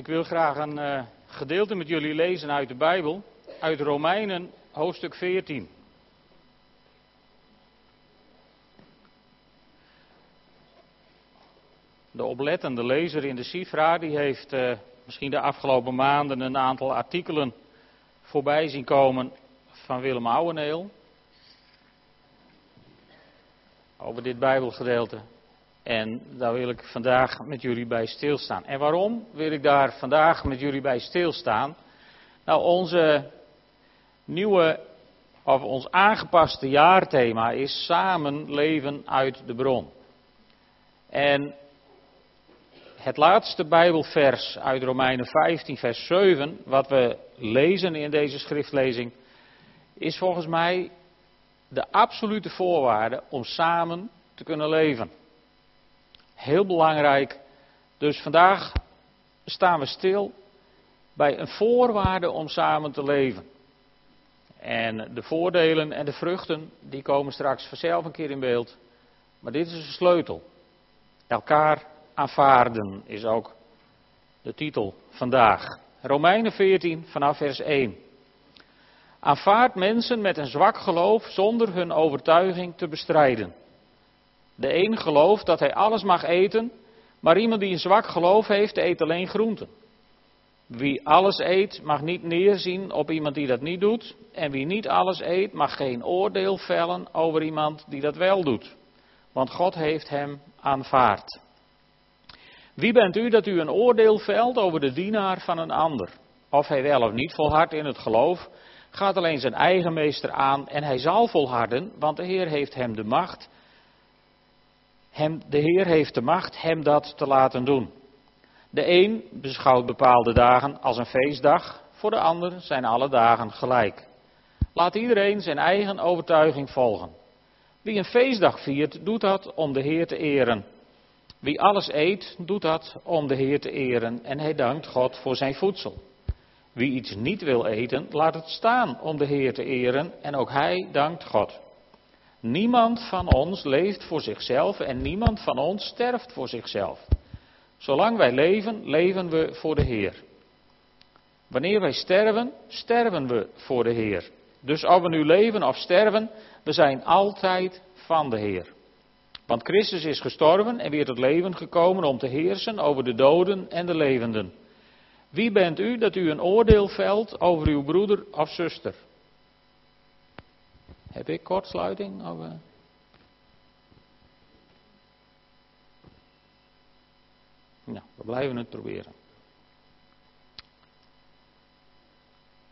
Ik wil graag een uh, gedeelte met jullie lezen uit de Bijbel, uit Romeinen hoofdstuk 14. De oplettende lezer in de Sifra die heeft uh, misschien de afgelopen maanden een aantal artikelen voorbij zien komen van Willem Ouweneel over dit Bijbelgedeelte. En daar wil ik vandaag met jullie bij stilstaan. En waarom wil ik daar vandaag met jullie bij stilstaan? Nou, onze nieuwe, of ons aangepaste jaarthema is samen leven uit de bron. En het laatste Bijbelvers uit Romeinen 15, vers 7, wat we lezen in deze schriftlezing, is volgens mij de absolute voorwaarde om samen te kunnen leven. Heel belangrijk. Dus vandaag staan we stil bij een voorwaarde om samen te leven. En de voordelen en de vruchten, die komen straks vanzelf een keer in beeld. Maar dit is een sleutel. Elkaar aanvaarden is ook de titel vandaag. Romeinen 14 vanaf vers 1. Aanvaard mensen met een zwak geloof zonder hun overtuiging te bestrijden. De een gelooft dat hij alles mag eten, maar iemand die een zwak geloof heeft, eet alleen groenten. Wie alles eet, mag niet neerzien op iemand die dat niet doet. En wie niet alles eet, mag geen oordeel vellen over iemand die dat wel doet. Want God heeft hem aanvaard. Wie bent u dat u een oordeel velt over de dienaar van een ander? Of hij wel of niet volhardt in het geloof, gaat alleen zijn eigen meester aan en hij zal volharden, want de Heer heeft hem de macht hem, de Heer heeft de macht hem dat te laten doen. De een beschouwt bepaalde dagen als een feestdag, voor de ander zijn alle dagen gelijk. Laat iedereen zijn eigen overtuiging volgen. Wie een feestdag viert, doet dat om de Heer te eren. Wie alles eet, doet dat om de Heer te eren en hij dankt God voor zijn voedsel. Wie iets niet wil eten, laat het staan om de Heer te eren en ook hij dankt God. Niemand van ons leeft voor zichzelf en niemand van ons sterft voor zichzelf. Zolang wij leven, leven we voor de Heer. Wanneer wij sterven, sterven we voor de Heer. Dus of we nu leven of sterven, we zijn altijd van de Heer. Want Christus is gestorven en weer tot leven gekomen om te heersen over de doden en de levenden. Wie bent u dat u een oordeel velt over uw broeder of zuster? Heb ik kortsluiting? Of, uh... Nou, we blijven het proberen.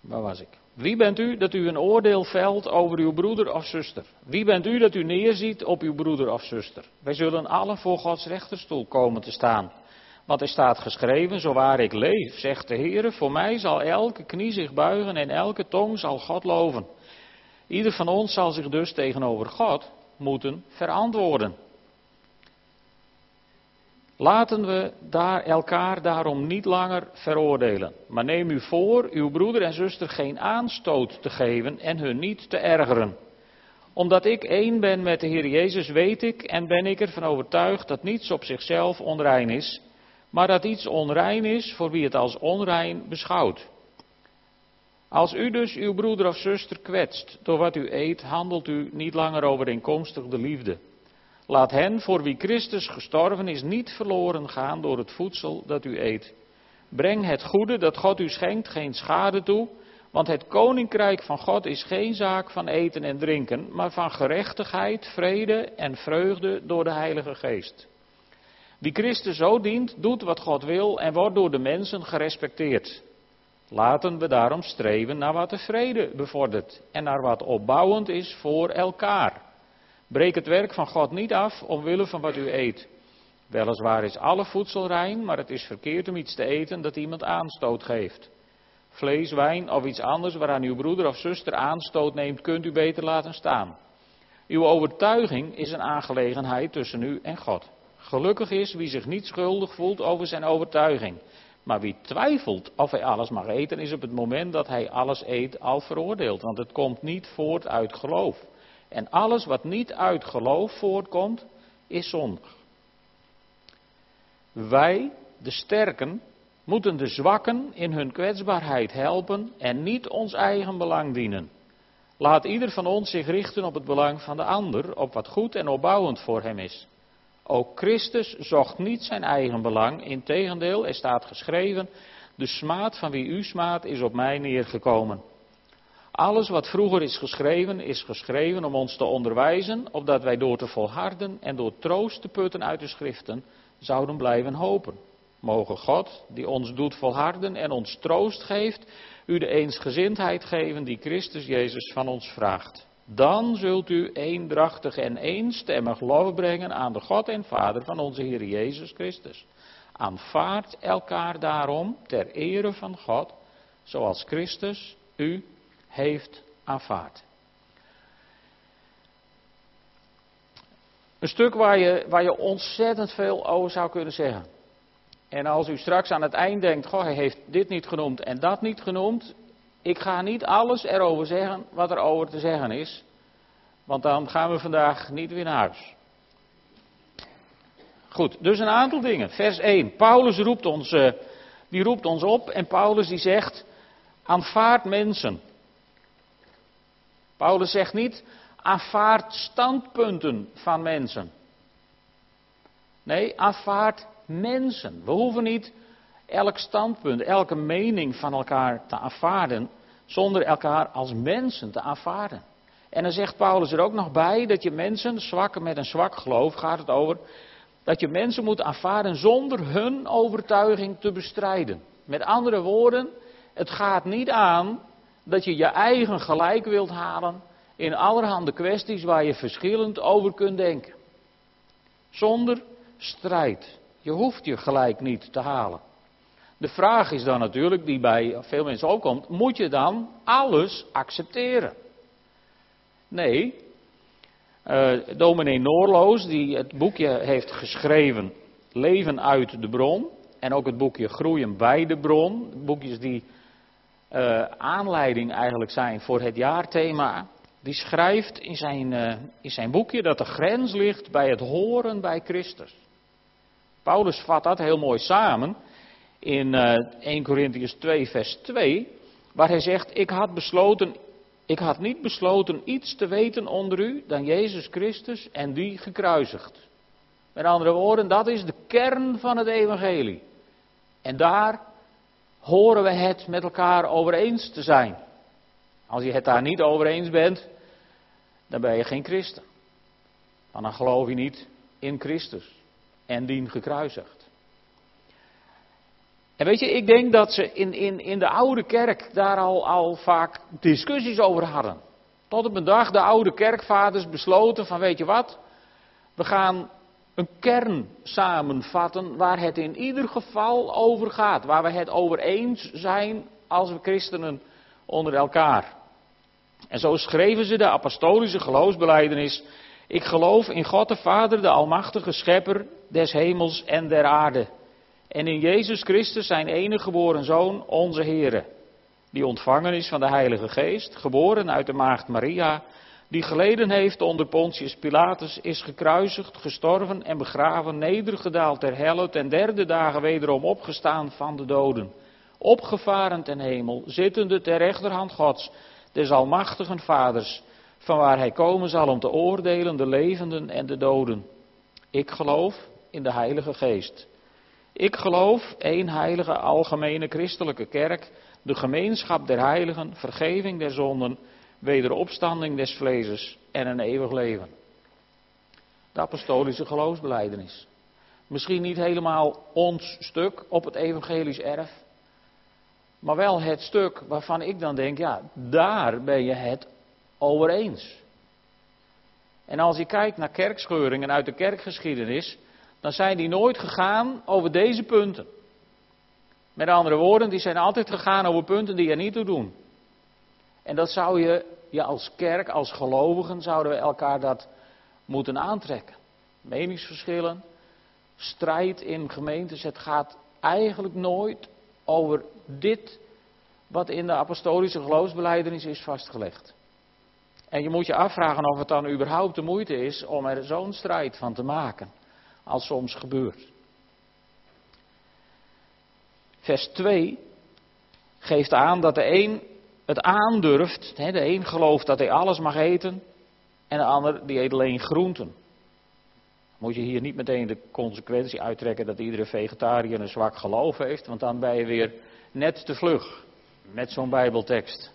Waar was ik? Wie bent u dat u een oordeel velt over uw broeder of zuster? Wie bent u dat u neerziet op uw broeder of zuster? Wij zullen allen voor Gods rechterstoel komen te staan. Want er staat geschreven, zo waar ik leef, zegt de Heer, voor mij zal elke knie zich buigen en elke tong zal God loven. Ieder van ons zal zich dus tegenover God moeten verantwoorden. Laten we daar elkaar daarom niet langer veroordelen. Maar neem u voor uw broeder en zuster geen aanstoot te geven en hun niet te ergeren. Omdat ik één ben met de Heer Jezus, weet ik en ben ik ervan overtuigd dat niets op zichzelf onrein is, maar dat iets onrein is voor wie het als onrein beschouwt. Als u dus uw broeder of zuster kwetst door wat u eet, handelt u niet langer overeenkomstig de liefde. Laat hen voor wie Christus gestorven is niet verloren gaan door het voedsel dat u eet. Breng het goede dat God u schenkt geen schade toe, want het koninkrijk van God is geen zaak van eten en drinken, maar van gerechtigheid, vrede en vreugde door de Heilige Geest. Wie Christus zo dient, doet wat God wil en wordt door de mensen gerespecteerd. Laten we daarom streven naar wat de vrede bevordert en naar wat opbouwend is voor elkaar. Breek het werk van God niet af omwille van wat u eet. Weliswaar is alle voedsel rein, maar het is verkeerd om iets te eten dat iemand aanstoot geeft. Vlees, wijn of iets anders waaraan uw broeder of zuster aanstoot neemt, kunt u beter laten staan. Uw overtuiging is een aangelegenheid tussen u en God. Gelukkig is wie zich niet schuldig voelt over zijn overtuiging. Maar wie twijfelt of hij alles mag eten, is op het moment dat hij alles eet al veroordeeld. Want het komt niet voort uit geloof. En alles wat niet uit geloof voortkomt, is zondig. Wij, de sterken, moeten de zwakken in hun kwetsbaarheid helpen en niet ons eigen belang dienen. Laat ieder van ons zich richten op het belang van de ander, op wat goed en opbouwend voor hem is. Ook Christus zocht niet zijn eigen belang, integendeel, er staat geschreven, de smaad van wie u smaad is op mij neergekomen. Alles wat vroeger is geschreven, is geschreven om ons te onderwijzen, opdat wij door te volharden en door troost te putten uit de schriften, zouden blijven hopen. Mogen God, die ons doet volharden en ons troost geeft, u de eensgezindheid geven die Christus Jezus van ons vraagt. Dan zult u eendrachtig en eenstemmig lof brengen aan de God en Vader van onze Heer Jezus Christus. Aanvaard elkaar daarom ter ere van God, zoals Christus u heeft aanvaard. Een stuk waar je, waar je ontzettend veel over zou kunnen zeggen. En als u straks aan het eind denkt, goh, hij heeft dit niet genoemd en dat niet genoemd. Ik ga niet alles erover zeggen wat er over te zeggen is. Want dan gaan we vandaag niet weer naar huis. Goed, dus een aantal dingen. Vers 1. Paulus roept ons, uh, die roept ons op en Paulus die zegt, aanvaard mensen. Paulus zegt niet, aanvaard standpunten van mensen. Nee, aanvaard mensen. We hoeven niet elk standpunt, elke mening van elkaar te aanvaarden, zonder elkaar als mensen te aanvaarden. En dan zegt Paulus er ook nog bij dat je mensen, zwakken met een zwak geloof gaat het over, dat je mensen moet aanvaarden zonder hun overtuiging te bestrijden. Met andere woorden, het gaat niet aan dat je je eigen gelijk wilt halen in allerhande kwesties waar je verschillend over kunt denken. Zonder strijd. Je hoeft je gelijk niet te halen. De vraag is dan natuurlijk, die bij veel mensen ook komt, moet je dan alles accepteren? Nee. Uh, dominee Noorloos, die het boekje heeft geschreven, Leven uit de bron, en ook het boekje Groeien bij de bron, boekjes die uh, aanleiding eigenlijk zijn voor het jaarthema, die schrijft in zijn, uh, in zijn boekje dat de grens ligt bij het horen bij Christus. Paulus vat dat heel mooi samen in uh, 1 Corinthians 2, vers 2, waar hij zegt: Ik had besloten, ik had niet besloten iets te weten onder u dan Jezus Christus en die gekruisigd. Met andere woorden, dat is de kern van het evangelie. En daar horen we het met elkaar over eens te zijn. Als je het daar niet over eens bent, dan ben je geen christen. dan geloof je niet in Christus en dien gekruisigd. En weet je, ik denk dat ze in, in, in de oude kerk daar al, al vaak discussies over hadden. Tot op een dag de oude kerkvaders besloten van weet je wat, we gaan een kern samenvatten waar het in ieder geval over gaat. Waar we het over eens zijn als we christenen onder elkaar. En zo schreven ze de apostolische geloofsbeleidenis. Ik geloof in God de Vader, de Almachtige Schepper des hemels en der aarde. En in Jezus Christus, zijn enige geboren Zoon, onze Heere. Die ontvangen is van de Heilige Geest, geboren uit de Maagd Maria. Die geleden heeft onder Pontius Pilatus, is gekruisigd, gestorven en begraven, nedergedaald ter helle, ten derde dagen wederom opgestaan van de doden. Opgevaren ten hemel, zittende ter rechterhand Gods des Almachtigen Vaders, van waar hij komen zal om te oordelen de levenden en de doden. Ik geloof in de Heilige Geest. Ik geloof één heilige algemene christelijke kerk, de gemeenschap der heiligen, vergeving der zonden, wederopstanding des vlezes en een eeuwig leven. De apostolische geloofsbeleidenis. Misschien niet helemaal ons stuk op het evangelisch erf, maar wel het stuk waarvan ik dan denk, ja, daar ben je het over eens. En als je kijkt naar kerkscheuringen uit de kerkgeschiedenis, dan zijn die nooit gegaan over deze punten. Met andere woorden, die zijn altijd gegaan over punten die er niet toe doen. En dat zou je, ja, als kerk, als gelovigen, zouden we elkaar dat moeten aantrekken. Meningsverschillen, strijd in gemeentes, het gaat eigenlijk nooit over dit wat in de apostolische geloofsbeleidenis is vastgelegd. En je moet je afvragen of het dan überhaupt de moeite is om er zo'n strijd van te maken, als soms gebeurt. vers 2 geeft aan dat de een het aandurft. De een gelooft dat hij alles mag eten en de ander die eet alleen groenten. Moet je hier niet meteen de consequentie uittrekken dat iedere vegetariër een zwak geloof heeft, want dan ben je weer net te vlug met zo'n Bijbeltekst.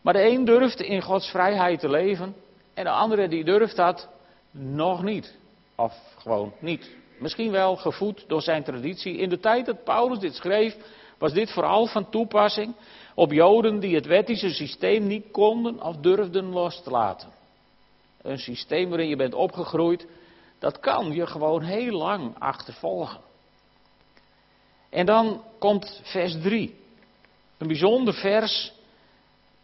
Maar de een durft in Gods vrijheid te leven en de andere die durft dat nog niet. Of gewoon niet. Misschien wel gevoed door zijn traditie. In de tijd dat Paulus dit schreef, was dit vooral van toepassing op Joden die het wettische systeem niet konden of durfden los te laten. Een systeem waarin je bent opgegroeid, dat kan je gewoon heel lang achtervolgen. En dan komt vers 3. Een bijzonder vers.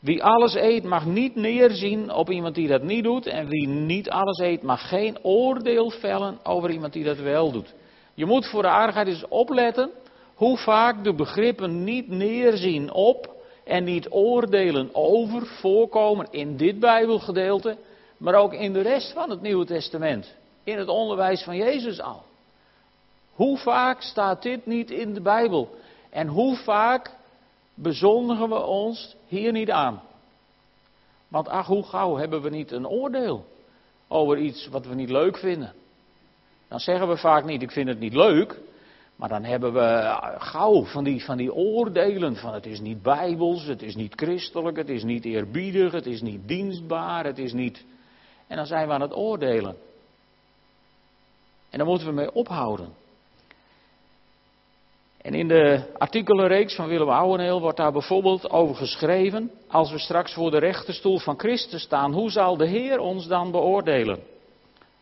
Wie alles eet mag niet neerzien op iemand die dat niet doet. En wie niet alles eet mag geen oordeel vellen over iemand die dat wel doet. Je moet voor de aardigheid eens opletten hoe vaak de begrippen niet neerzien op en niet oordelen over voorkomen in dit Bijbelgedeelte, maar ook in de rest van het Nieuwe Testament. In het onderwijs van Jezus al. Hoe vaak staat dit niet in de Bijbel? En hoe vaak bezondigen we ons hier niet aan? Want ach, hoe gauw hebben we niet een oordeel over iets wat we niet leuk vinden? Dan zeggen we vaak niet, ik vind het niet leuk. Maar dan hebben we gauw van die, van die oordelen van het is niet bijbels, het is niet christelijk, het is niet eerbiedig, het is niet dienstbaar, het is niet... En dan zijn we aan het oordelen. En daar moeten we mee ophouden. En in de artikelenreeks van Willem Ouweneel wordt daar bijvoorbeeld over geschreven: als we straks voor de rechterstoel van Christus staan, hoe zal de Heer ons dan beoordelen?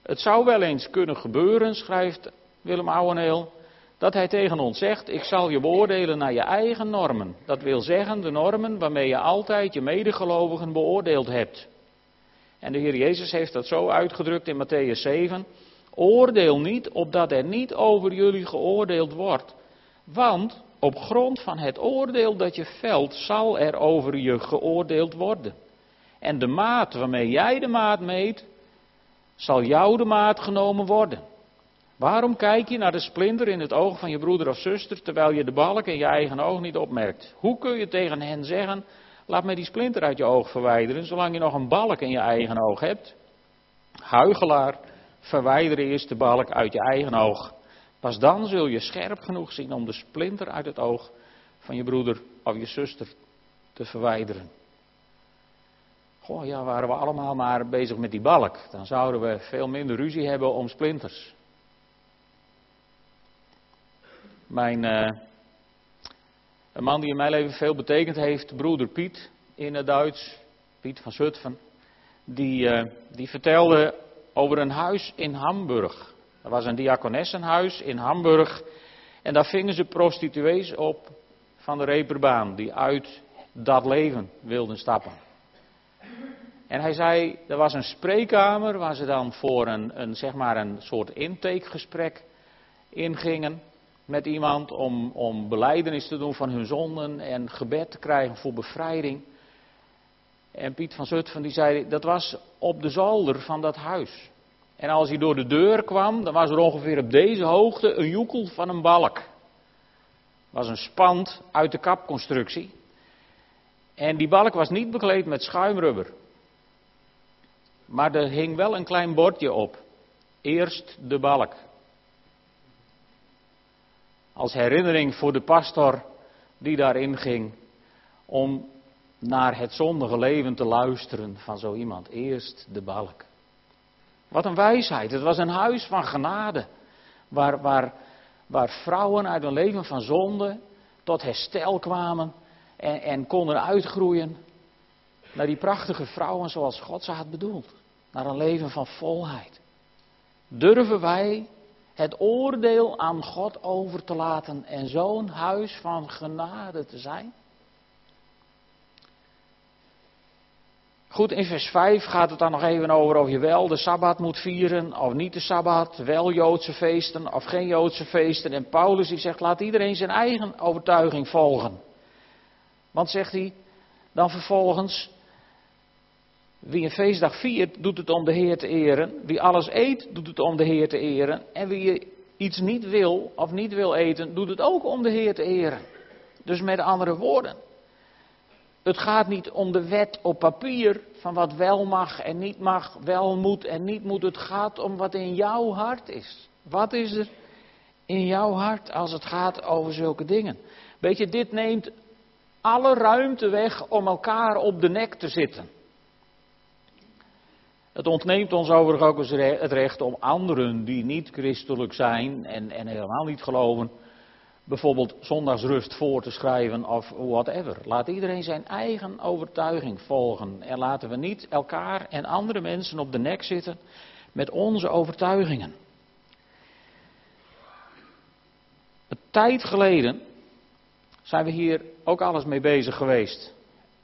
Het zou wel eens kunnen gebeuren, schrijft Willem Ouweneel, dat hij tegen ons zegt: Ik zal je beoordelen naar je eigen normen. Dat wil zeggen de normen waarmee je altijd je medegelovigen beoordeeld hebt. En de Heer Jezus heeft dat zo uitgedrukt in Matthäus 7. Oordeel niet, opdat er niet over jullie geoordeeld wordt. Want op grond van het oordeel dat je velt, zal er over je geoordeeld worden. En de maat waarmee jij de maat meet, zal jou de maat genomen worden. Waarom kijk je naar de splinter in het oog van je broeder of zuster, terwijl je de balk in je eigen oog niet opmerkt? Hoe kun je tegen hen zeggen, laat mij die splinter uit je oog verwijderen, zolang je nog een balk in je eigen oog hebt? Huigelaar, verwijder eerst de balk uit je eigen oog. Pas dan zul je scherp genoeg zien om de splinter uit het oog van je broeder of je zuster te verwijderen. Goh, ja, waren we allemaal maar bezig met die balk, dan zouden we veel minder ruzie hebben om splinters. Mijn, uh, een man die in mijn leven veel betekend heeft, broeder Piet in het Duits, Piet van Zutphen, die, uh, die vertelde over een huis in Hamburg. Er was een diakonessenhuis in Hamburg en daar vingen ze prostituees op van de reperbaan die uit dat leven wilden stappen. En hij zei, er was een spreekkamer waar ze dan voor een, een, zeg maar een soort intakegesprek ingingen met iemand om, om beleidenis te doen van hun zonden en gebed te krijgen voor bevrijding. En Piet van Zutphen die zei, dat was op de zolder van dat huis. En als hij door de deur kwam, dan was er ongeveer op deze hoogte een joekel van een balk. was een spand uit de kapconstructie. En die balk was niet bekleed met schuimrubber. Maar er hing wel een klein bordje op. Eerst de balk. Als herinnering voor de pastor die daarin ging om naar het zondige leven te luisteren van zo iemand. Eerst de balk. Wat een wijsheid. Het was een huis van genade. Waar, waar, waar vrouwen uit een leven van zonde tot herstel kwamen en, en konden uitgroeien naar die prachtige vrouwen zoals God ze had bedoeld. Naar een leven van volheid. Durven wij het oordeel aan God over te laten en zo'n huis van genade te zijn? Goed, in vers 5 gaat het dan nog even over of je wel de Sabbat moet vieren of niet de Sabbat, wel Joodse feesten of geen Joodse feesten. En Paulus zegt, laat iedereen zijn eigen overtuiging volgen. Want zegt hij, dan vervolgens, wie een feestdag viert, doet het om de Heer te eren. Wie alles eet, doet het om de Heer te eren. En wie iets niet wil of niet wil eten, doet het ook om de Heer te eren. Dus met andere woorden, het gaat niet om de wet op papier van wat wel mag en niet mag, wel moet en niet moet. Het gaat om wat in jouw hart is. Wat is er in jouw hart als het gaat over zulke dingen? Weet je, dit neemt alle ruimte weg om elkaar op de nek te zitten. Het ontneemt ons overigens ook het recht om anderen die niet christelijk zijn en, en helemaal niet geloven, bijvoorbeeld zondagsrust voor te schrijven of whatever. Laat iedereen zijn eigen overtuiging volgen en laten we niet elkaar en andere mensen op de nek zitten met onze overtuigingen. Een tijd geleden zijn we hier ook alles mee bezig geweest.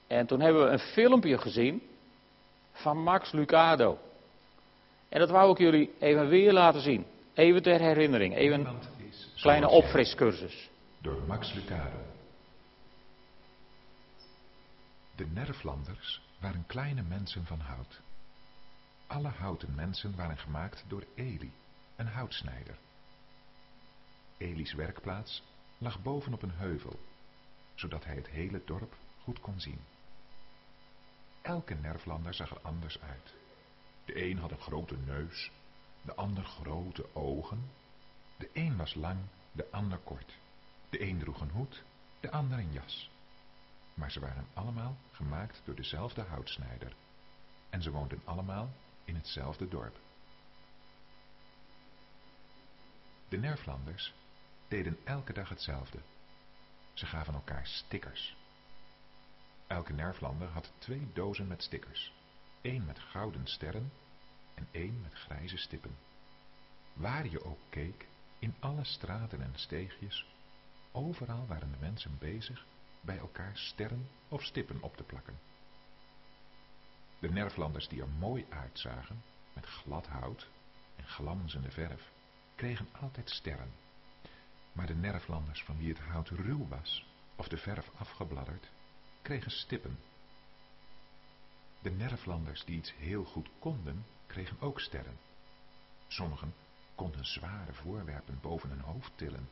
En toen hebben we een filmpje gezien van Max Lucado. En dat wou ik jullie even weer laten zien. Even ter herinnering. Even kleine opfriscursus. Door Max Lucado. De Nerflanders waren kleine mensen van hout. Alle houten mensen waren gemaakt door Eli, een houtsnijder. Eli's werkplaats lag bovenop een heuvel, zodat hij het hele dorp goed kon zien. Elke Nerflander zag er anders uit. De een had een grote neus, de ander grote ogen. De een was lang, de ander kort. De een droeg een hoed, de ander een jas. Maar ze waren allemaal gemaakt door dezelfde houtsnijder. En ze woonden allemaal in hetzelfde dorp. De Nerflanders deden elke dag hetzelfde. Ze gaven elkaar stickers. Elke Nerflander had twee dozen met stickers. één met gouden sterren en één met grijze stippen. Waar je ook keek, in alle straten en steegjes, overal waren de mensen bezig bij elkaar sterren of stippen op te plakken. De Nerflanders die er mooi uitzagen, met glad hout en glanzende verf, kregen altijd sterren. Maar de Nerflanders van wie het hout ruw was of de verf afgebladderd, kregen stippen. De Nerflanders die iets heel goed konden, kregen ook sterren. Sommigen konden zware voorwerpen boven hun hoofd tillen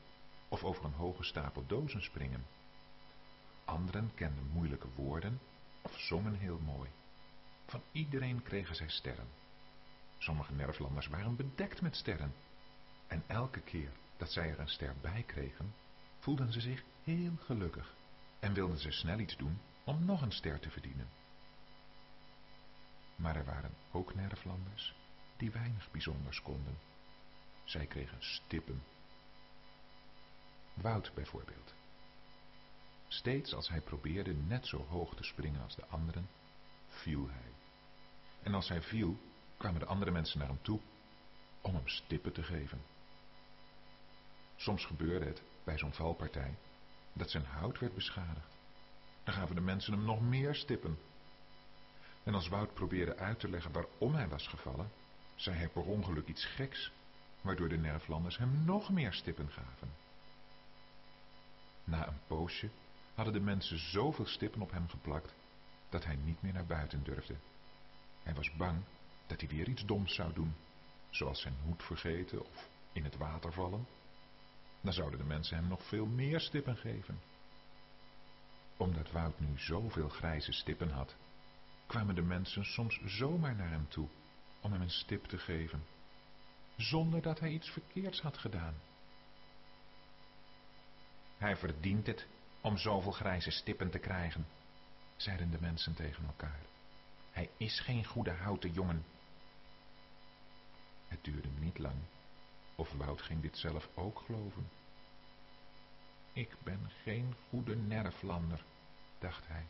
of over een hoge stapel dozen springen. Anderen kenden moeilijke woorden of zongen heel mooi. Van iedereen kregen zij sterren. Sommige nerflanders waren bedekt met sterren. En elke keer dat zij er een ster bij kregen, voelden ze zich heel gelukkig en wilden ze snel iets doen om nog een ster te verdienen. Maar er waren ook nerflanders die weinig bijzonders konden. Zij kregen stippen. Wout bijvoorbeeld. Steeds als hij probeerde net zo hoog te springen als de anderen, viel hij. En als hij viel, kwamen de andere mensen naar hem toe om hem stippen te geven. Soms gebeurde het bij zo'n valpartij dat zijn hout werd beschadigd. Dan gaven de mensen hem nog meer stippen. En als Wout probeerde uit te leggen waarom hij was gevallen, zei hij per ongeluk iets geks, waardoor de nerflanders hem nog meer stippen gaven. Na een poosje hadden de mensen zoveel stippen op hem geplakt, dat hij niet meer naar buiten durfde. Hij was bang dat hij weer iets doms zou doen, zoals zijn hoed vergeten of in het water vallen. Dan zouden de mensen hem nog veel meer stippen geven. Omdat Wout nu zoveel grijze stippen had, kwamen de mensen soms zomaar naar hem toe om hem een stip te geven, zonder dat hij iets verkeerds had gedaan. Hij verdient het om zoveel grijze stippen te krijgen, zeiden de mensen tegen elkaar. Hij is geen goede houten jongen. Het duurde niet lang, of Wout ging dit zelf ook geloven. Ik ben geen goede nerflander, dacht hij.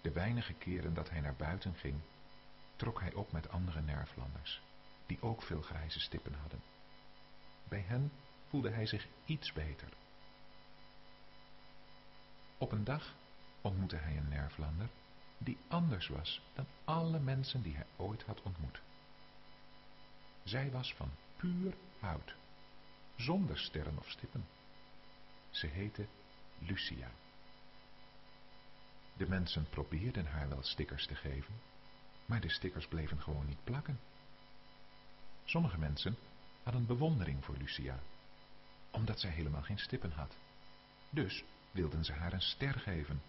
De weinige keren dat hij naar buiten ging, trok hij op met andere nerflanders, die ook veel grijze stippen hadden. Bij hen voelde hij zich iets beter. Op een dag ontmoette hij een nerflander die anders was dan alle mensen die hij ooit had ontmoet. Zij was van puur hout, zonder sterren of stippen. Ze heette Lucia. De mensen probeerden haar wel stickers te geven, maar de stickers bleven gewoon niet plakken. Sommige mensen hadden bewondering voor Lucia, omdat zij helemaal geen stippen had. Dus wilden ze haar een ster geven.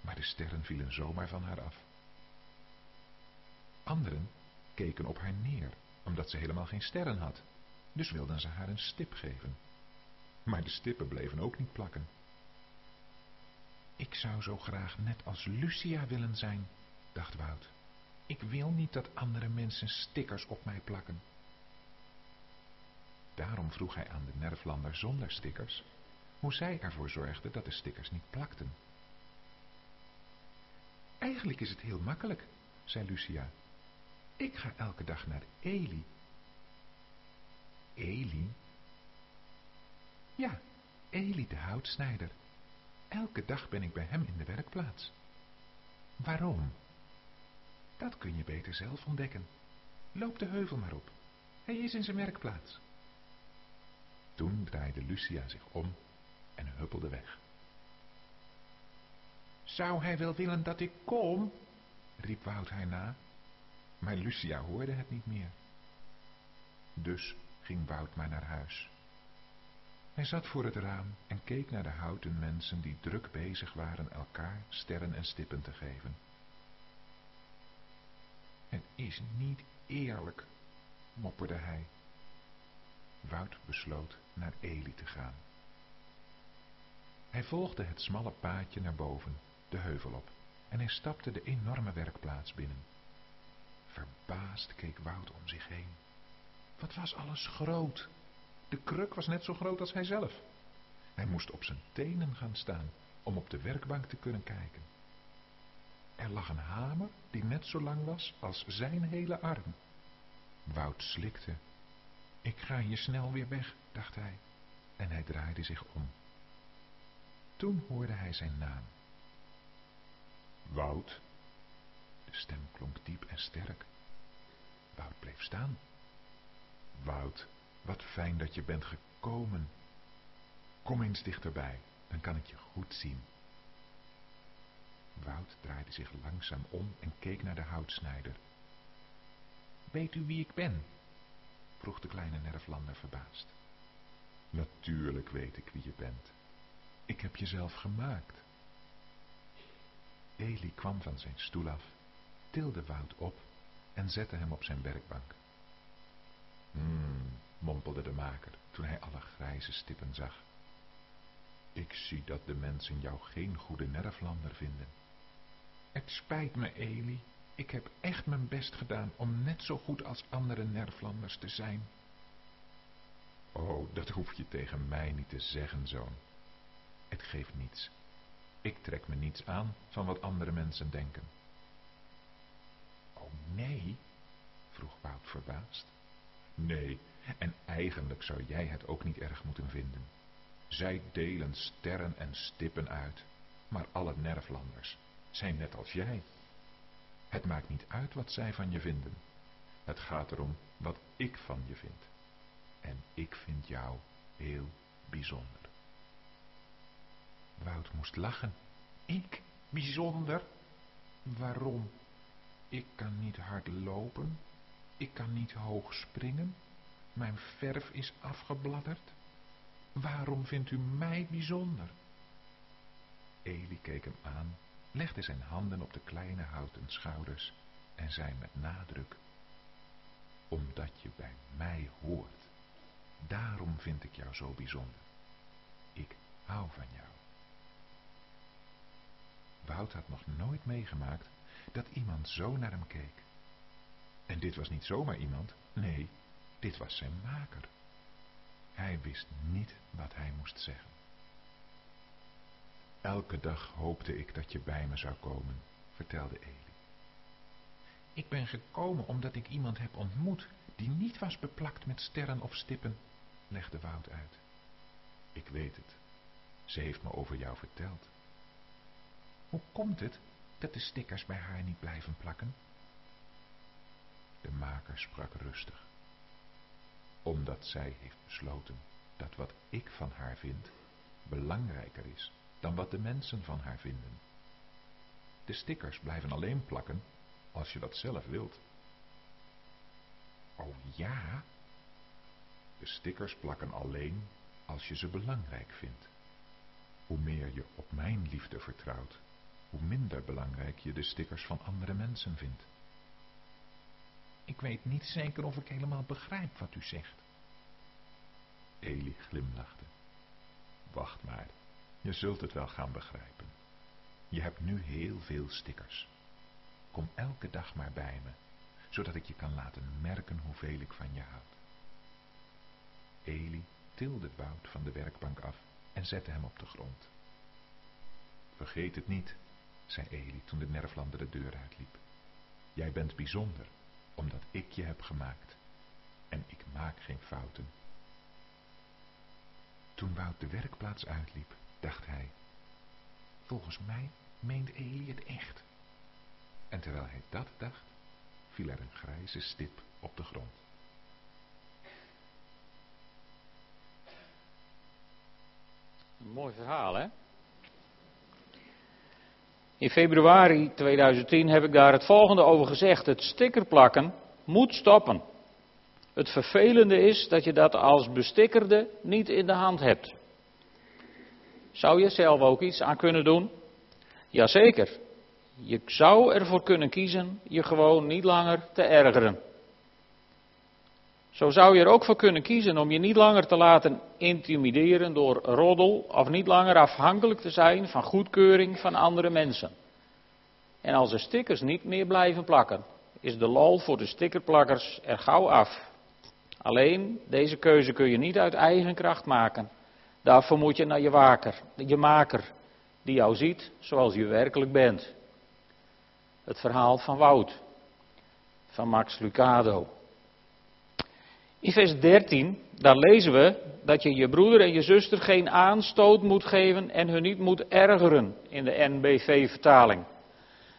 Maar de sterren vielen zomaar van haar af. Anderen keken op haar neer, omdat ze helemaal geen sterren had. Dus wilden ze haar een stip geven. Maar de stippen bleven ook niet plakken. Ik zou zo graag net als Lucia willen zijn, dacht Wout. Ik wil niet dat andere mensen stickers op mij plakken. Daarom vroeg hij aan de nerflander zonder stickers hoe zij ervoor zorgde dat de stickers niet plakten. Eigenlijk is het heel makkelijk, zei Lucia. Ik ga elke dag naar Eli. Eli? Ja, Eli de houtsnijder. Elke dag ben ik bij hem in de werkplaats. Waarom? Dat kun je beter zelf ontdekken. Loop de heuvel maar op. Hij is in zijn werkplaats. Toen draaide Lucia zich om en huppelde weg. Zou hij wel willen dat ik kom? riep Wout haar na, maar Lucia hoorde het niet meer. Dus ging Wout maar naar huis. Hij zat voor het raam en keek naar de houten mensen die druk bezig waren elkaar sterren en stippen te geven. Het is niet eerlijk, mopperde hij. Wout besloot naar Eli te gaan. Hij volgde het smalle paadje naar boven, de heuvel op, en hij stapte de enorme werkplaats binnen. Verbaasd keek Wout om zich heen. Wat was alles groot! De kruk was net zo groot als hij zelf. Hij moest op zijn tenen gaan staan om op de werkbank te kunnen kijken. Er lag een hamer die net zo lang was als zijn hele arm. Wout slikte. Ik ga hier snel weer weg, dacht hij, en hij draaide zich om. Toen hoorde hij zijn naam. Wout. De stem klonk diep en sterk. Wout bleef staan. Wout, wat fijn dat je bent gekomen. Kom eens dichterbij, dan kan ik je goed zien. Wout draaide zich langzaam om en keek naar de houtsnijder. Weet u wie ik ben? vroeg de kleine nerflander verbaasd. Natuurlijk weet ik wie je bent. Ik heb jezelf gemaakt. Eli kwam van zijn stoel af, tilde Wout op en zette hem op zijn werkbank. Hmm, mompelde de maker toen hij alle grijze stippen zag. Ik zie dat de mensen jou geen goede nerflander vinden. Het spijt me, Eli. Ik heb echt mijn best gedaan om net zo goed als andere nerflanders te zijn. Oh, dat hoef je tegen mij niet te zeggen, zoon. Het geeft niets. Ik trek me niets aan van wat andere mensen denken. Oh nee, vroeg Wout verbaasd. Nee, en eigenlijk zou jij het ook niet erg moeten vinden. Zij delen sterren en stippen uit, maar alle nerflanders zijn net als jij. Het maakt niet uit wat zij van je vinden. Het gaat erom wat ik van je vind. En ik vind jou heel bijzonder. Wout moest lachen. Ik? Bijzonder? Waarom? Ik kan niet hard lopen. Ik kan niet hoog springen. Mijn verf is afgebladderd. Waarom vindt u mij bijzonder? Eli keek hem aan, legde zijn handen op de kleine houten schouders en zei met nadruk, omdat je bij mij hoort. Daarom vind ik jou zo bijzonder. Ik hou van jou. Wout had nog nooit meegemaakt dat iemand zo naar hem keek. En dit was niet zomaar iemand, nee, dit was zijn maker. Hij wist niet wat hij moest zeggen. Elke dag hoopte ik dat je bij me zou komen, vertelde Eli. Ik ben gekomen omdat ik iemand heb ontmoet die niet was beplakt met sterren of stippen, legde Wout uit. Ik weet het. Ze heeft me over jou verteld. Hoe komt het dat de stickers bij haar niet blijven plakken? De maker sprak rustig. Omdat zij heeft besloten dat wat ik van haar vind belangrijker is dan wat de mensen van haar vinden. De stickers blijven alleen plakken als je dat zelf wilt. Oh ja? De stickers plakken alleen als je ze belangrijk vindt. Hoe meer je op mijn liefde vertrouwt, hoe minder belangrijk je de stickers van andere mensen vindt. Ik weet niet zeker of ik helemaal begrijp wat u zegt. Eli glimlachte. Wacht maar, je zult het wel gaan begrijpen. Je hebt nu heel veel stickers. Kom elke dag maar bij me, zodat ik je kan laten merken hoeveel ik van je houd. Eli tilde Wout van de werkbank af en zette hem op de grond. Vergeet het niet, zei Eli toen de nerflander de deur uitliep. Jij bent bijzonder, omdat ik je heb gemaakt. En ik maak geen fouten. Toen Wout de werkplaats uitliep, dacht hij, volgens mij meent Eli het echt. En terwijl hij dat dacht, viel er een grijze stip op de grond. Een mooi verhaal, hè? In februari 2010 heb ik daar het volgende over gezegd. Het stickerplakken moet stoppen. Het vervelende is dat je dat als bestikkerde niet in de hand hebt. Zou je zelf ook iets aan kunnen doen? Jazeker. Je zou ervoor kunnen kiezen je gewoon niet langer te ergeren. Zo zou je er ook voor kunnen kiezen om je niet langer te laten intimideren door roddel of niet langer afhankelijk te zijn van goedkeuring van andere mensen. En als de stickers niet meer blijven plakken, is de lol voor de stickerplakkers er gauw af. Alleen, deze keuze kun je niet uit eigen kracht maken. Daarvoor moet je naar je waker, je maker, die jou ziet zoals je werkelijk bent. Het verhaal van Wout, van Max Lucado. In vers 13, daar lezen we dat je je broeder en je zuster geen aanstoot moet geven en hun niet moet ergeren in de NBV-vertaling.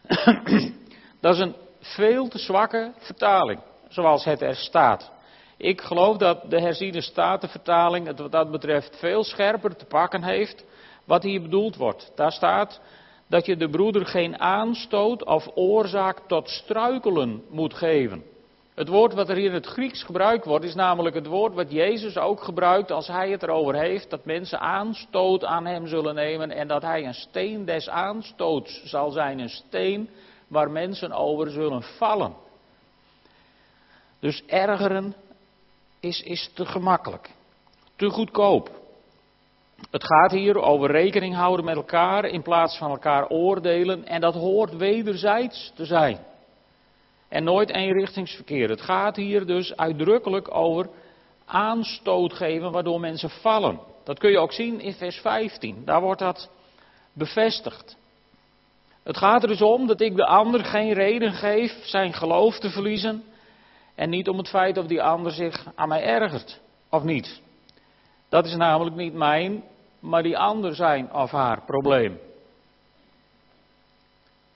Dat is een veel te zwakke vertaling, zoals het er staat. Ik geloof dat de herziene statenvertaling het wat dat betreft veel scherper te pakken heeft wat hier bedoeld wordt. Daar staat dat je de broeder geen aanstoot of oorzaak tot struikelen moet geven. Het woord wat er hier in het Grieks gebruikt wordt, is namelijk het woord wat Jezus ook gebruikt als hij het erover heeft dat mensen aanstoot aan hem zullen nemen en dat hij een steen des aanstoots zal zijn, een steen waar mensen over zullen vallen. Dus ergeren is, is te gemakkelijk, te goedkoop. Het gaat hier over rekening houden met elkaar in plaats van elkaar oordelen en dat hoort wederzijds te zijn en nooit eenrichtingsverkeer. Het gaat hier dus uitdrukkelijk over aanstoot geven waardoor mensen vallen. Dat kun je ook zien in vers 15. Daar wordt dat bevestigd. Het gaat er dus om dat ik de ander geen reden geef zijn geloof te verliezen. En niet om het feit of die ander zich aan mij ergert of niet. Dat is namelijk niet mijn, maar die ander zijn of haar probleem.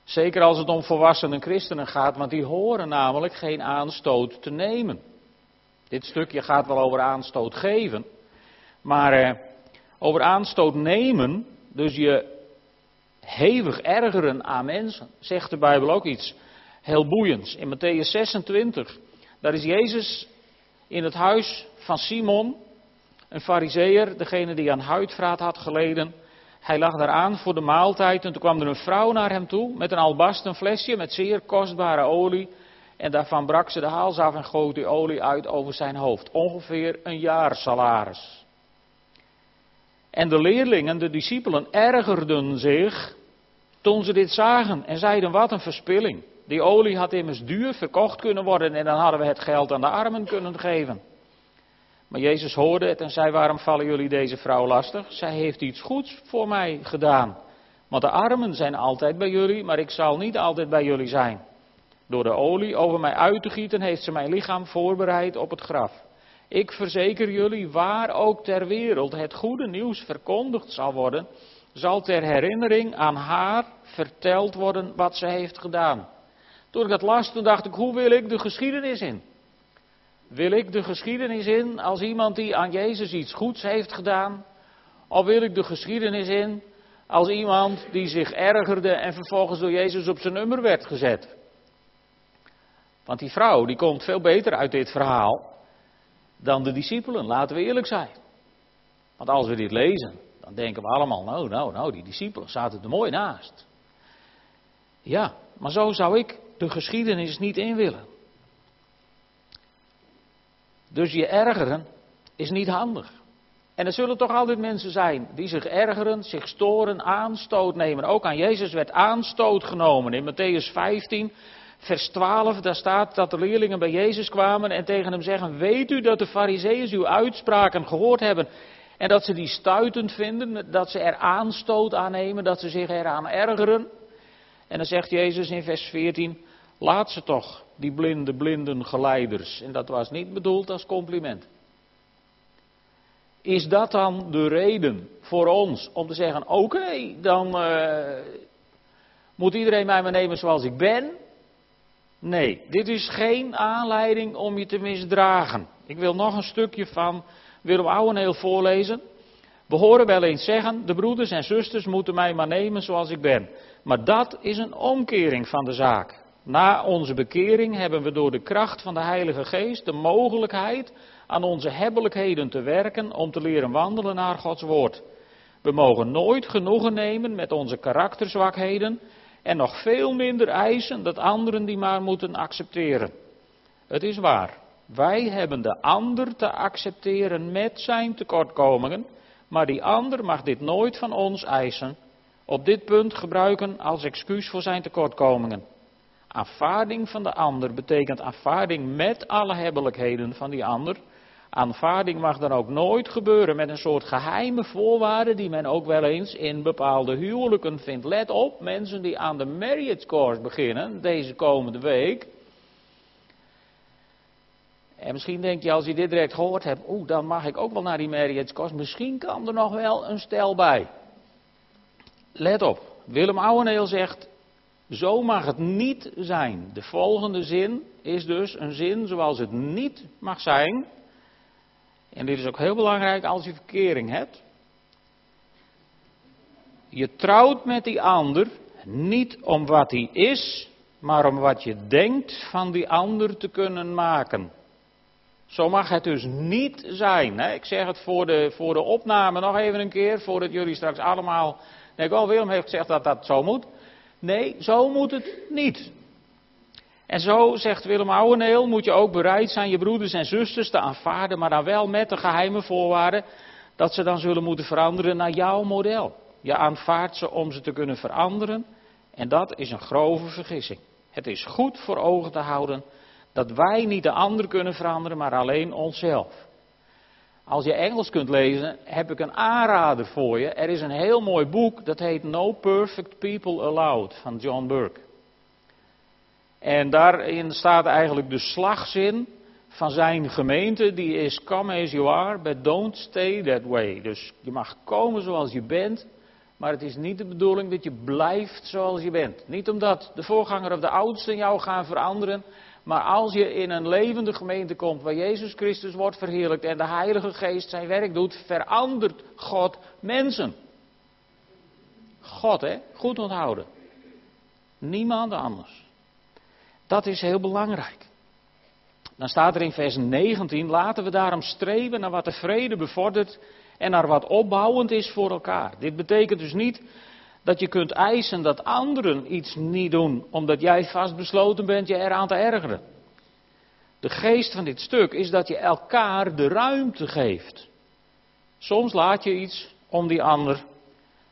Zeker als het om volwassenen christenen gaat, want die horen namelijk geen aanstoot te nemen. Dit stukje gaat wel over aanstoot geven, maar eh, over aanstoot nemen, dus je hevig ergeren aan mensen, zegt de Bijbel ook iets heel boeiends. In Matthäus 26, daar is Jezus in het huis van Simon, een fariseer, degene die aan huidvraat had geleden. Hij lag daar aan voor de maaltijd en toen kwam er een vrouw naar hem toe met een albasten flesje met zeer kostbare olie. En daarvan brak ze de haals af en goot die olie uit over zijn hoofd. Ongeveer een jaar salaris. En de leerlingen, de discipelen, ergerden zich toen ze dit zagen en zeiden: Wat een verspilling. Die olie had immers duur verkocht kunnen worden en dan hadden we het geld aan de armen kunnen geven. Maar Jezus hoorde het en zei: Waarom vallen jullie deze vrouw lastig? Zij heeft iets goeds voor mij gedaan. Want de armen zijn altijd bij jullie, maar ik zal niet altijd bij jullie zijn. Door de olie over mij uit te gieten, heeft ze mijn lichaam voorbereid op het graf. Ik verzeker jullie, waar ook ter wereld het goede nieuws verkondigd zal worden, zal ter herinnering aan haar verteld worden wat ze heeft gedaan. Toen ik dat las, toen dacht ik, hoe wil ik de geschiedenis in? Wil ik de geschiedenis in als iemand die aan Jezus iets goeds heeft gedaan? Of wil ik de geschiedenis in als iemand die zich ergerde en vervolgens door Jezus op zijn nummer werd gezet? Want die vrouw, die komt veel beter uit dit verhaal. dan de discipelen, laten we eerlijk zijn. Want als we dit lezen, dan denken we allemaal, nou, nou, nou, die discipelen zaten er mooi naast. Ja, maar zo zou ik de geschiedenis niet in willen. Dus je ergeren is niet handig. En er zullen toch altijd mensen zijn die zich ergeren, zich storen, aanstoot nemen. Ook aan Jezus werd aanstoot genomen. In Matthäus 15, vers 12, daar staat dat de leerlingen bij Jezus kwamen en tegen hem zeggen: Weet u dat de Fariseeën uw uitspraken gehoord hebben en dat ze die stuitend vinden, dat ze er aanstoot aan nemen, dat ze zich eraan ergeren? En dan zegt Jezus in vers 14: Laat ze toch, die blinde, blinden geleiders. En dat was niet bedoeld als compliment. Is dat dan de reden voor ons om te zeggen: oké, dan uh, moet iedereen mij maar nemen zoals ik ben? Nee, dit is geen aanleiding om je te misdragen. Ik wil nog een stukje van Willem Ouweneel voorlezen. We horen wel eens zeggen: de broeders en zusters moeten mij maar nemen zoals ik ben. Maar dat is een omkering van de zaak. Na onze bekering hebben we door de kracht van de Heilige Geest de mogelijkheid aan onze hebbelijkheden te werken om te leren wandelen naar Gods woord. We mogen nooit genoegen nemen met onze karakterzwakheden en nog veel minder eisen dat anderen die maar moeten accepteren. Het is waar, wij hebben de ander te accepteren met zijn tekortkomingen, maar die ander mag dit nooit van ons eisen. Op dit punt gebruiken als excuus voor zijn tekortkomingen. Aanvaarding van de ander betekent aanvaarding met alle hebbelijkheden van die ander. Aanvaarding mag dan ook nooit gebeuren met een soort geheime voorwaarden die men ook wel eens in bepaalde huwelijken vindt. Let op, mensen die aan de marriage course beginnen deze komende week. En misschien denk je als je dit direct gehoord hebt, oeh, dan mag ik ook wel naar die marriage course. Misschien kan er nog wel een stel bij. Let op, Willem Ouweneel zegt, zo mag het niet zijn. De volgende zin is dus een zin zoals het niet mag zijn. En dit is ook heel belangrijk als je verkering hebt. Je trouwt met die ander niet om wat hij is, maar om wat je denkt van die ander te kunnen maken. Zo mag het dus niet zijn. Hè? Ik zeg het voor de, voor de opname nog even een keer, voordat jullie straks allemaal. Nee, oh, Willem heeft gezegd dat dat zo moet. Nee, zo moet het niet. En zo, zegt Willem Ouweneel, moet je ook bereid zijn je broeders en zusters te aanvaarden, maar dan wel met de geheime voorwaarden dat ze dan zullen moeten veranderen naar jouw model. Je aanvaardt ze om ze te kunnen veranderen en dat is een grove vergissing. Het is goed voor ogen te houden dat wij niet de ander kunnen veranderen, maar alleen onszelf. Als je Engels kunt lezen, heb ik een aanrader voor je. Er is een heel mooi boek, dat heet No Perfect People Allowed van John Burke. En daarin staat eigenlijk de slagzin van zijn gemeente, die is come as you are, but don't stay that way. Dus je mag komen zoals je bent, maar het is niet de bedoeling dat je blijft zoals je bent. Niet omdat de voorganger of de oudste jou gaan veranderen, maar als je in een levende gemeente komt waar Jezus Christus wordt verheerlijkt en de Heilige Geest zijn werk doet, verandert God mensen. God, hè? Goed onthouden. Niemand anders. Dat is heel belangrijk. Dan staat er in vers 19, laten we daarom streven naar wat de vrede bevordert en naar wat opbouwend is voor elkaar. Dit betekent dus niet dat je kunt eisen dat anderen iets niet doen, omdat jij vastbesloten bent je eraan te ergeren. De geest van dit stuk is dat je elkaar de ruimte geeft. Soms laat je iets om die ander.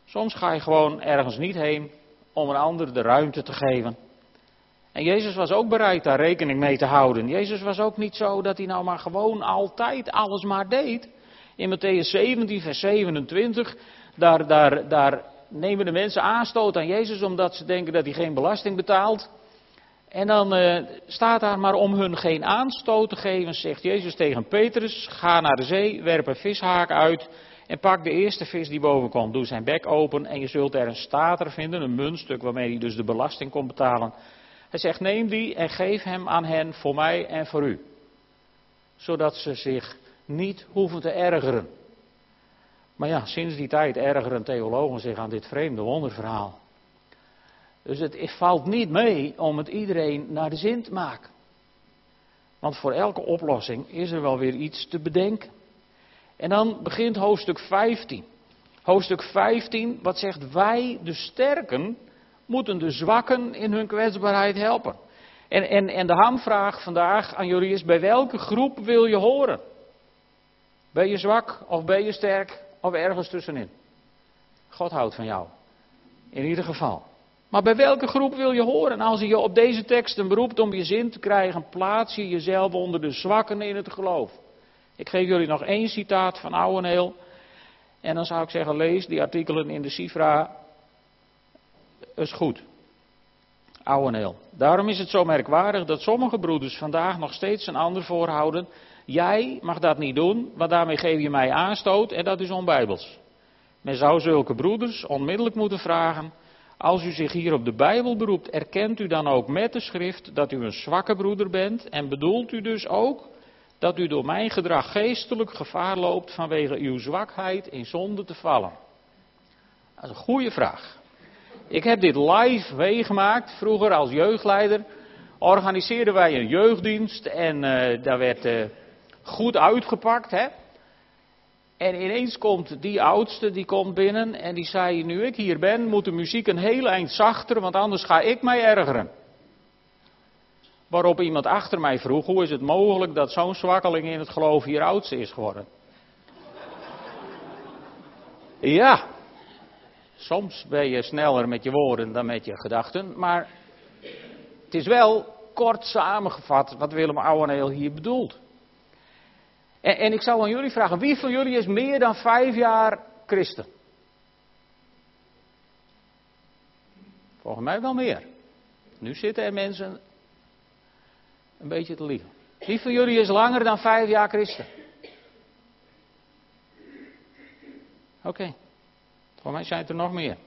Soms ga je gewoon ergens niet heen om een ander de ruimte te geven. En Jezus was ook bereid daar rekening mee te houden. Jezus was ook niet zo dat hij nou maar gewoon altijd alles maar deed. In Matthäus 17, vers 27, daar, daar, daar nemen de mensen aanstoot aan Jezus omdat ze denken dat hij geen belasting betaalt. En dan uh, staat daar maar om hun geen aanstoot te geven, zegt Jezus tegen Petrus, ga naar de zee, werp een vishaak uit en pak de eerste vis die boven komt. Doe zijn bek open en je zult er een stater vinden, een muntstuk waarmee hij dus de belasting kon betalen. Hij zegt, neem die en geef hem aan hen voor mij en voor u. Zodat ze zich niet hoeven te ergeren. Maar ja, sinds die tijd ergeren theologen zich aan dit vreemde wonderverhaal. Dus het valt niet mee om het iedereen naar de zin te maken. Want voor elke oplossing is er wel weer iets te bedenken. En dan begint hoofdstuk 15. Hoofdstuk 15, wat zegt wij, de sterken, moeten de zwakken in hun kwetsbaarheid helpen. En, en, en de hamvraag vandaag aan jullie is: bij welke groep wil je horen? Ben je zwak of ben je sterk of ergens tussenin? God houdt van jou. In ieder geval. Maar bij welke groep wil je horen? Als je op deze teksten beroept om je zin te krijgen, plaats je jezelf onder de zwakken in het geloof. Ik geef jullie nog één citaat van Ouweneel. En dan zou ik zeggen, lees die artikelen in de Sifra. Is goed. Ouweneel. Daarom is het zo merkwaardig dat sommige broeders vandaag nog steeds een ander voorhouden. Jij mag dat niet doen, want daarmee geef je mij aanstoot en dat is onbijbels. Men zou zulke broeders onmiddellijk moeten vragen. Als u zich hier op de Bijbel beroept, erkent u dan ook met de schrift dat u een zwakke broeder bent en bedoelt u dus ook dat u door mijn gedrag geestelijk gevaar loopt vanwege uw zwakheid in zonde te vallen? Dat is een goede vraag. Ik heb dit live meegemaakt. Vroeger als jeugdleider organiseerden wij een jeugddienst en uh, daar werd uh, goed uitgepakt. Hè? En ineens komt die oudste, die komt binnen en die zei, nu ik hier ben, moet de muziek een heel eind zachter, want anders ga ik mij ergeren. Waarop iemand achter mij vroeg, hoe is het mogelijk dat zo'n zwakkeling in het geloof hier oudste is geworden? Ja, soms ben je sneller met je woorden dan met je gedachten, maar het is wel kort samengevat wat Willem Ouweneel hier bedoelt. En, en ik zou aan jullie vragen, wie van jullie is meer dan vijf jaar christen? Volgens mij wel meer. Nu zitten er mensen een beetje te liegen. Wie van jullie is langer dan vijf jaar christen? Oké. Voor mij zijn het er nog meer.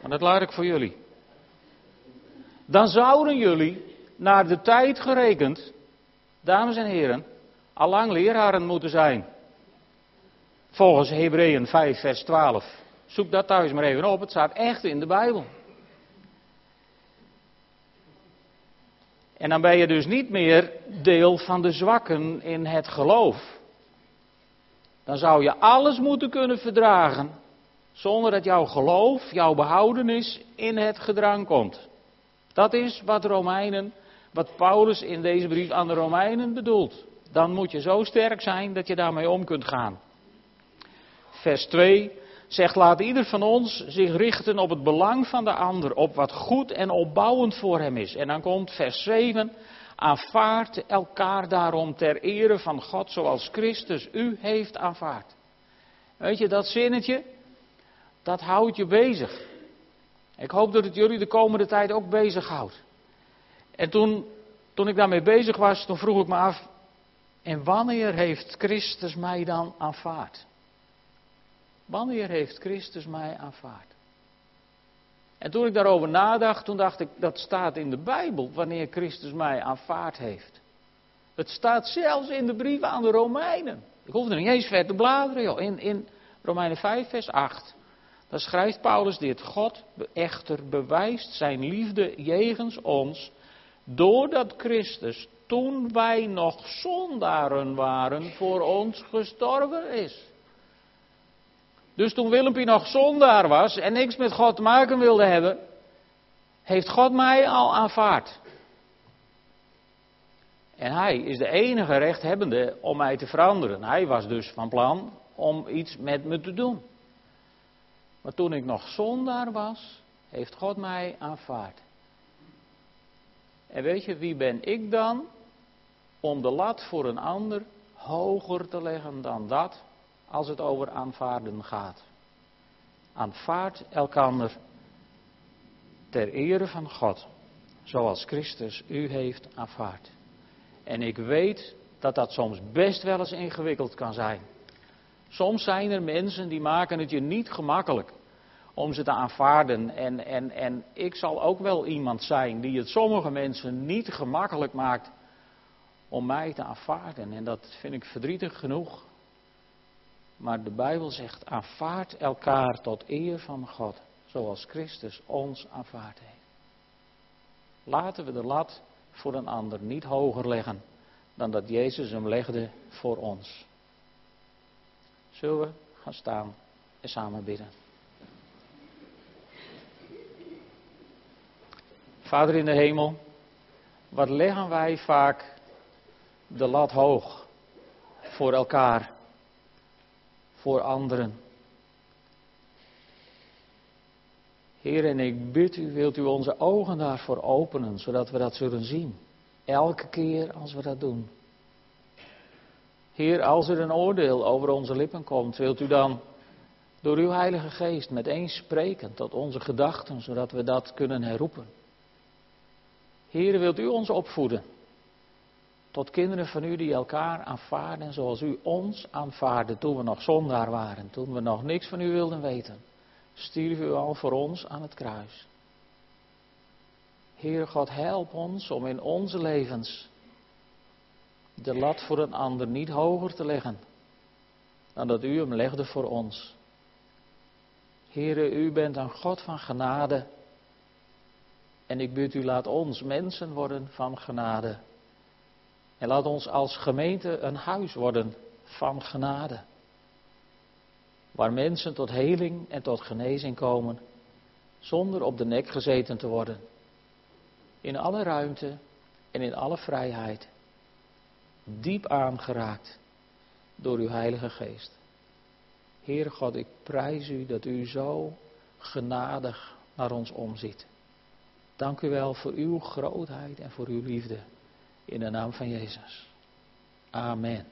Maar dat laat ik voor jullie. Dan zouden jullie, naar de tijd gerekend, dames en heren, allang leraren moeten zijn. Volgens Hebreeën 5, vers 12. Zoek dat thuis maar even op, het staat echt in de Bijbel. En dan ben je dus niet meer deel van de zwakken in het geloof. Dan zou je alles moeten kunnen verdragen zonder dat jouw geloof, jouw behoudenis in het gedrang komt. Dat is wat Romeinen, wat Paulus in deze brief aan de Romeinen bedoelt dan moet je zo sterk zijn dat je daarmee om kunt gaan. Vers 2 zegt: Laat ieder van ons zich richten op het belang van de ander, op wat goed en opbouwend voor hem is. En dan komt vers 7: Aanvaard elkaar daarom ter ere van God, zoals Christus u heeft aanvaard. Weet je, dat zinnetje, dat houdt je bezig. Ik hoop dat het jullie de komende tijd ook bezighoudt. En toen, toen ik daarmee bezig was, toen vroeg ik me af, en wanneer heeft Christus mij dan aanvaard? Wanneer heeft Christus mij aanvaard? En toen ik daarover nadacht, toen dacht ik, dat staat in de Bijbel, wanneer Christus mij aanvaard heeft. Het staat zelfs in de brieven aan de Romeinen. Ik hoef er niet eens ver te bladeren, joh. In, in Romeinen 5, vers 8. Dan schrijft Paulus dit. God echter bewijst zijn liefde jegens ons, doordat Christus toen wij nog zondaren waren, voor ons gestorven is. Dus toen Willempie nog zondaar was en niks met God te maken wilde hebben, heeft God mij al aanvaard. En hij is de enige rechthebbende om mij te veranderen. Hij was dus van plan om iets met me te doen. Maar toen ik nog zondaar was, heeft God mij aanvaard. En weet je, wie ben ik dan om de lat voor een ander hoger te leggen dan dat als het over aanvaarden gaat. Aanvaard elkander ter ere van God, zoals Christus u heeft aanvaard. En ik weet dat dat soms best wel eens ingewikkeld kan zijn. Soms zijn er mensen die maken het je niet gemakkelijk om ze te aanvaarden. En, en, en ik zal ook wel iemand zijn die het sommige mensen niet gemakkelijk maakt om mij te aanvaarden. En dat vind ik verdrietig genoeg. Maar de Bijbel zegt: aanvaard elkaar tot eer van God, zoals Christus ons aanvaard heeft. Laten we de lat voor een ander niet hoger leggen dan dat Jezus hem legde voor ons. Zullen we gaan staan en samen bidden? Vader in de hemel, wat leggen wij vaak de lat hoog voor elkaar, voor anderen. Heer, en ik bid u, wilt u onze ogen daarvoor openen, zodat we dat zullen zien. Elke keer als we dat doen. Heer, als er een oordeel over onze lippen komt, wilt u dan door uw Heilige Geest meteen spreken tot onze gedachten, zodat we dat kunnen herroepen. Heer, wilt u ons opvoeden tot kinderen van u die elkaar aanvaarden zoals u ons aanvaarde toen we nog zondaar waren, toen we nog niks van u wilden weten. Stierf u al voor ons aan het kruis. Heer God, help ons om in onze levens de lat voor een ander niet hoger te leggen dan dat u hem legde voor ons. Heere, u bent een God van genade. En ik bid u, laat ons mensen worden van genade. En laat ons als gemeente een huis worden van genade. Waar mensen tot heling en tot genezing komen, zonder op de nek gezeten te worden. In alle ruimte en in alle vrijheid. Diep aangeraakt door uw Heilige Geest. Heere God, ik prijs u dat u zo genadig naar ons omziet. Dank u wel voor uw grootheid en voor uw liefde. In de naam van Jezus. Amen.